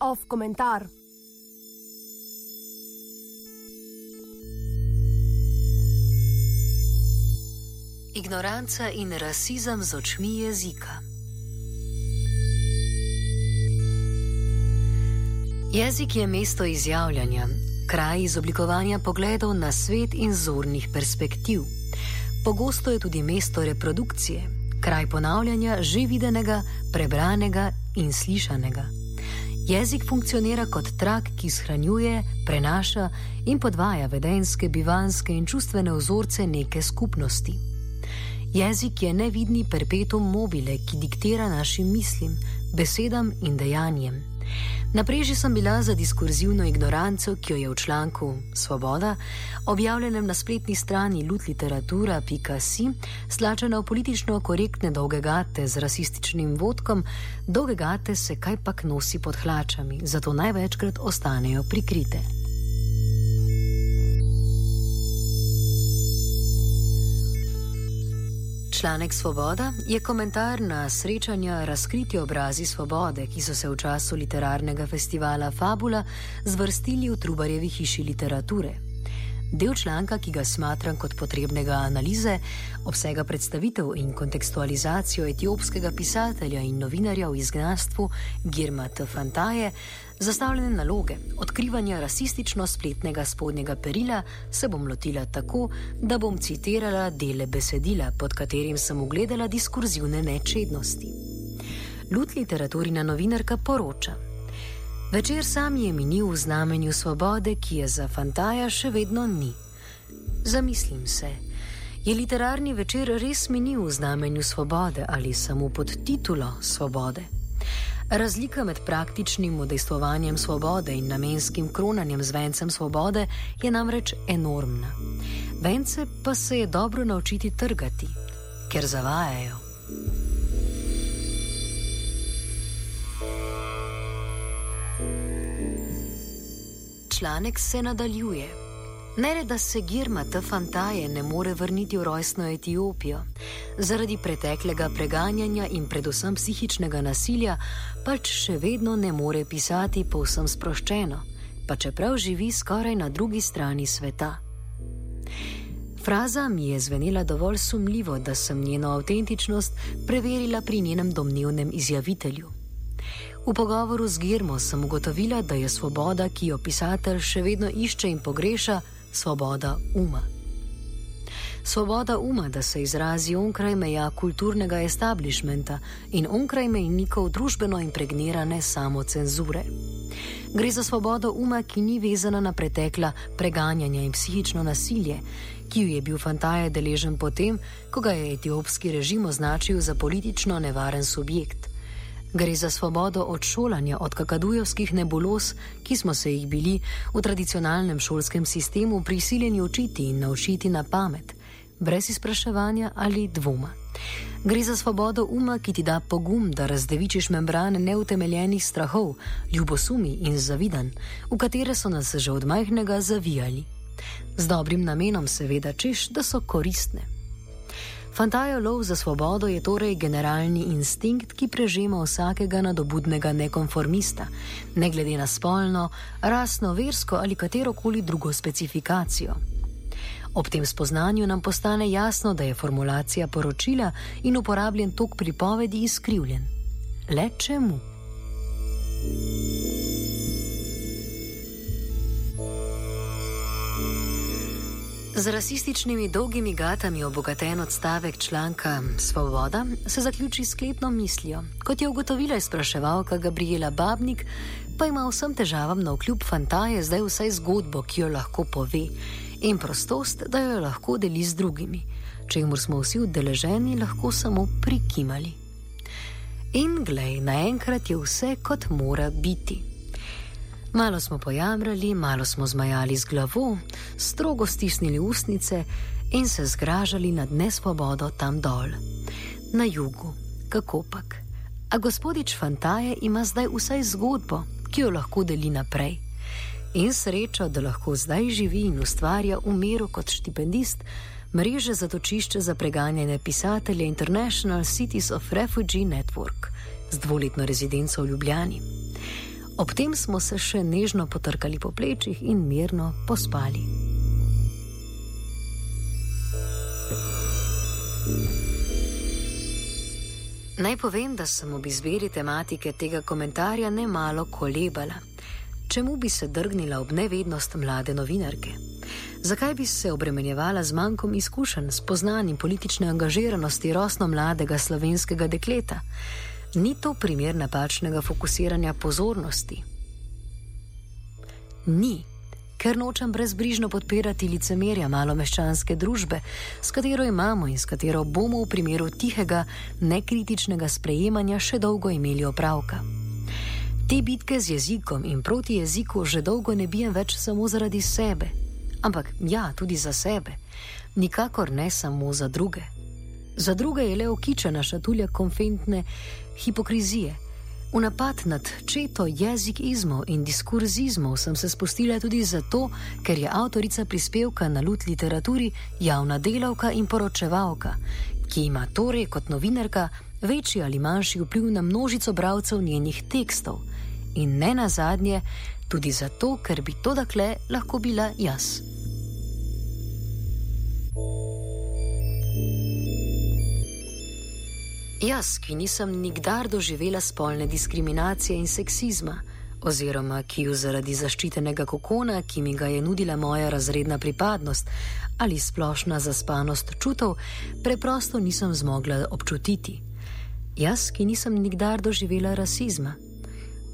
Off komentar. Ignoranca in rasizem z očmi jezika. Jezik je mesto izjavljanja, kraj izoblikovanja pogledov na svet in zornih perspektiv. Pogosto je tudi mesto reprodukcije, kraj ponavljanja že videnega, prebranega in slišanega. Jezik funkcionira kot trak, ki shranjuje, prenaša in podvaja vedenske, bivanske in čustvene vzorce neke skupnosti. Jezik je nevidni perpetuum mobile, ki diktira našim mislim, besedam in dejanjem. Na preži sem bila za diskurzivno ignoranco, ki jo je v članku Svoboda, objavljenem na spletni strani lutliteratura.si, slačena v politično korektne dolge gate z rasističnim vodkom, dolge gate se kajpak nosi pod hlačami, zato največkrat ostanejo prikrite. Članek Svoboda je komentar na srečanja Razkriti obrazi svobode, ki so se v času literarnega festivala Fabula zvrstili v Trubarjevi hiši literature. Del članka, ki ga smatram kot potrebnega analize, obsega predstavitev in kontekstualizacijo etiopskega pisatelja in novinarja v izgnanstvu Girma T. Fantaje, zastavljene naloge odkrivanja rasistično spletnega spodnjega perila, se bom lotila tako, da bom citirala dele besedila, pod katerim sem ugledala diskurzivne nečednosti. Lut literaturina novinarka poroča. Večer sam je minil v znamenju svobode, ki je za fantaja še vedno ni. Zamislim se, je literarni večer res minil v znamenju svobode ali samo pod titulo svobode? Razlika med praktičnim udejstvovanjem svobode in namenskim kronanjem z vencem svobode je namreč enormna. Vence pa se je dobro naučiti trgati, ker zavajajo. Članek se nadaljuje. Ne le, da se Girma te fantaje ne more vrniti v rojstno Etiopijo, zaradi preteklega preganjanja in predvsem psihičnega nasilja, pač še vedno ne more pisati povsem sproščeno, pa čeprav živi skoraj na drugi strani sveta. Fraza mi je zvenela dovolj sumljivo, da sem njeno avtentičnost preverila pri njenem domnevnem izjavitelju. V pogovoru z Girmo sem ugotovila, da je svoboda, ki jo pisatelj še vedno išče in pogreša, svoboda uma. Svoboda uma, da se izrazi onkraj meja kulturnega establishmenta in onkraj mejnikov družbeno impregnirane samocenzure. Gre za svobodo uma, ki ni vezana na pretekla preganjanja in psihično nasilje, ki jo je bil Fantaje deležen potem, ko ga je etiopski režim označil za politično nevaren subjekt. Gre za svobodo od šolanja, od kakadujovskih nebulos, ki smo se jih bili v tradicionalnem šolskem sistemu prisiljeni učiti in naučiti na pamet, brez izpraševanja ali dvoma. Gre za svobodo uma, ki ti da pogum, da razdevičiš membrane neutemeljenih strahov, ljubosumi in zavidan, v katere so nas že od majhnega zavijali. Z dobrim namenom, seveda, češ, da so koristne. Fantajo lov za svobodo je torej generalni instinkt, ki prežema vsakega nadobudnega nekonformista, ne glede na spolno, rasno, versko ali katerokoli drugo specifikacijo. Ob tem spoznanju nam postane jasno, da je formulacija poročila in uporabljen tok pripovedi izkrivljen. Le čemu? Z rasističnimi dolgimi gatami obogaten odstavek članka Svoboda se zaključi sklepno mislijo. Kot je ugotovila izpraševalka Gabriela Babnik, pa ima vsem težavam na vkljub fantaje zdaj vsaj zgodbo, ki jo lahko pove in prostost, da jo lahko deli z drugimi, če jim smo vsi udeleženi, lahko samo prikimali. In glej, naenkrat je vse kot mora biti. Malo smo pojamrali, malo smo zmajali z glavo, strogo stisnili ustnice in se zgražali nad nesvobodo tam dol, na jugu, kako pak. A gospodič Fantaje ima zdaj vsaj zgodbo, ki jo lahko deli naprej. in srečo, da lahko zdaj živi in ustvarja v miru kot štipendist mreže zatočišče za preganjanje pisatelja International Cities of Refugee Network z dvoletno rezidenco v Ljubljani. Ob tem smo se še nežno potrkali po plečih in mirno pospali. Naj povem, da sem ob izbiri tematike tega komentarja ne malo kolebala. Čemu bi se drgnila ob nevednost mlade novinarke? Zakaj bi se obremenjevala z manjkom izkušenj, spoznanj in politične angažiranosti rosno mladega slovenskega dekleta? Ni to primer napačnega fokusiranja pozornosti? Ni, ker nočem brezbrižno podpirati licemerja malomeščanske družbe, s katero imamo in s katero bomo v primeru tihega, nekritičnega sprejemanja še dolgo imeli opravka. Te bitke z jezikom in proti jeziku že dolgo ne bijem več samo zaradi sebe ampak ja, tudi za sebe, nikakor ne samo za druge. Za druge je le okičena šatulja konfentne hipokrizije. V napad nad četo jezikizmov in diskurzizmov sem se spustila tudi zato, ker je avtorica prispevka na lut literaturi javna delavka in poročevalka, ki ima torej kot novinarka večji ali manjši vpliv na množico bralcev njenih tekstov. In ne na zadnje, tudi zato, ker bi to dakle lahko bila jaz. Jaz, ki nisem nikdar doživela spolne diskriminacije in seksizma, oziroma ki jo zaradi zaščitenega kokona, ki mi ga je nudila moja razredna pripadnost ali splošna zaspanost čutov, preprosto nisem zmogla občutiti. Jaz, ki nisem nikdar doživela rasizma.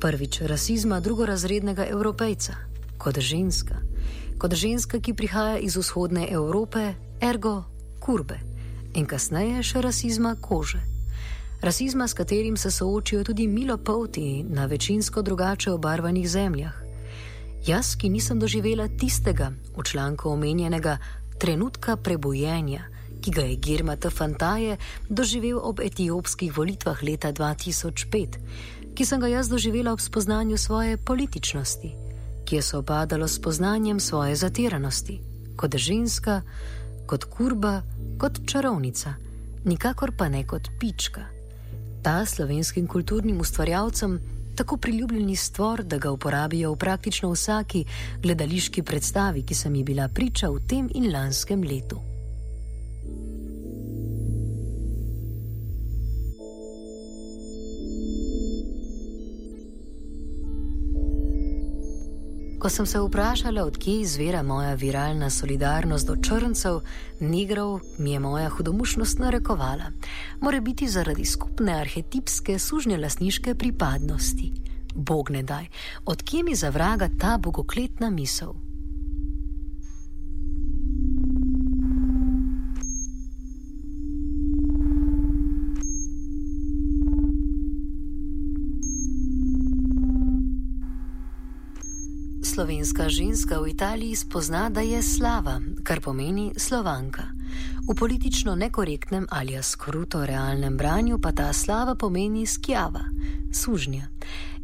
Prvič rasizma drugorazrednega evropejca, kot ženska, kot ženska, ki prihaja iz vzhodne Evrope, ergo kurbe, in kasneje še rasizma kože rasizma, s katerim se soočijo tudi milopolti na večinsko drugače obarvanih zemljah. Jaz, ki nisem doživela tistega v članku omenjenega trenutka prebojenja, ki ga je Girma Tafantaje doživel ob etiopskih volitvah leta 2005, ki sem ga jaz doživela ob spoznanju svoje političnosti, ki je sopadalo s spoznanjem svoje zatiranosti, kot ženska, kot kurba, kot čarovnica, nikakor pa ne kot pička ta slovenskim kulturnim ustvarjalcem tako priljubljeni stvor, da ga uporabijo v praktično vsaki gledališki predstavi, ki sem ji bila priča v tem in lanskem letu. Ko sem se vprašala, odkje izvira moja viralna solidarnost do črncev, negrov, mi je moja hudomušnost narekovala. Mora biti zaradi skupne arhetipske sužnje lasniške pripadnosti. Bog ne daj, odkje mi zavraga ta bogokletna misel? Slovenska ženska v Italiji spozna, da je slava, kar pomeni slovanka. V politično nekorektnem ali skruto realnem branju pa ta slava pomeni skjava, sužnja.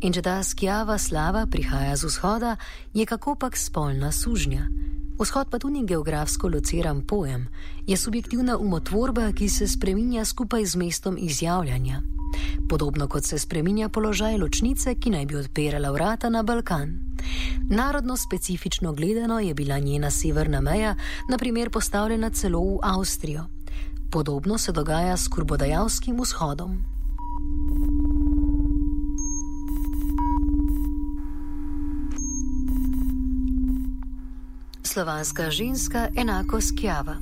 In če ta skjava slava prihaja z vzhoda, je kako pak spolna sužnja. Vzhod pa tudi geografsko lociran pojem, je subjektivna umotvorba, ki se spreminja skupaj z mestom izjavljanja. Podobno kot se spreminja položaj ločnice, ki naj bi odpirala vrata na Balkan. Narodno specifično gledano je bila njena severna meja, naprimer, postavljena celo v Avstrijo. Podobno se dogaja s kurbodajalskim vzhodom. Slovanska ženska enako skjava.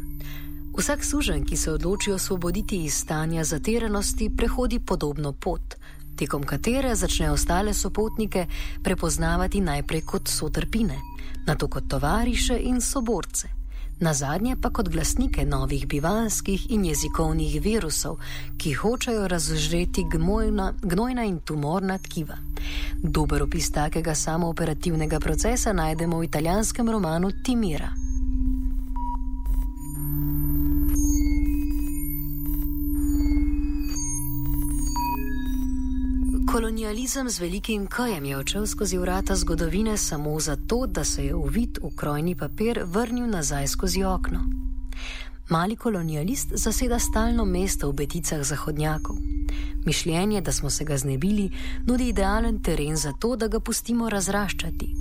Vsak sužen, ki se odloči osvoboditi iz stanja zatiranosti, prehodi podobno pot tekom katere začne ostale sopotnike prepoznavati najprej kot sotrpine, nato kot tovariše in soborce, na zadnje pa kot glasnike novih bivanskih in jezikovnih virusov, ki hočejo razžreti gnojna, gnojna in tumorna tkiva. Dober opis takega samooperativnega procesa najdemo v italijanskem romanu Timira. Kolonializem z velikim kajem je odšel skozi vrata zgodovine samo zato, da se je uvit v krojni papir vrnil nazaj skozi okno. Mali kolonialist zaseda stalno mesto v beticah zahodnjakov. Mišljenje, da smo se ga znebili, nudi idealen teren za to, da ga pustimo razraščati.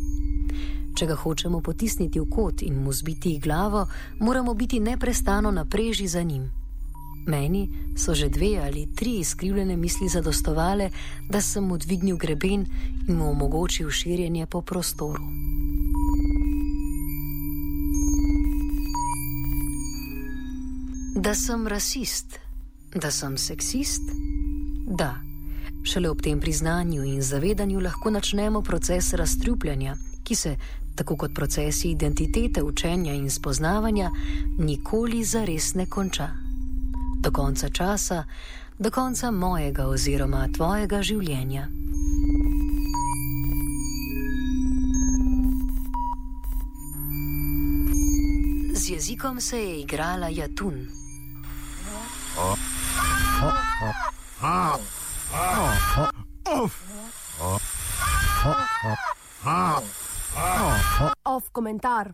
Če ga hočemo potisniti v kot in mu zbiti glavo, moramo biti neprestano na preži za njim. Meni so že dve ali tri izkrivljene misli zadostovale, da sem mu dvignil greben in mu omogočil širjenje po prostoru. Da sem rasist, da sem seksist? Da. Šele ob tem priznanju in zavedanju lahko začnemo proces razstrupljanja, ki se, tako kot procesi identitete, učenja in spoznavanja, nikoli zares ne konča do konca časa, do konca mojega oziroma tvojega življenja. Z jezikom se je igrala Jatun. Off komentar.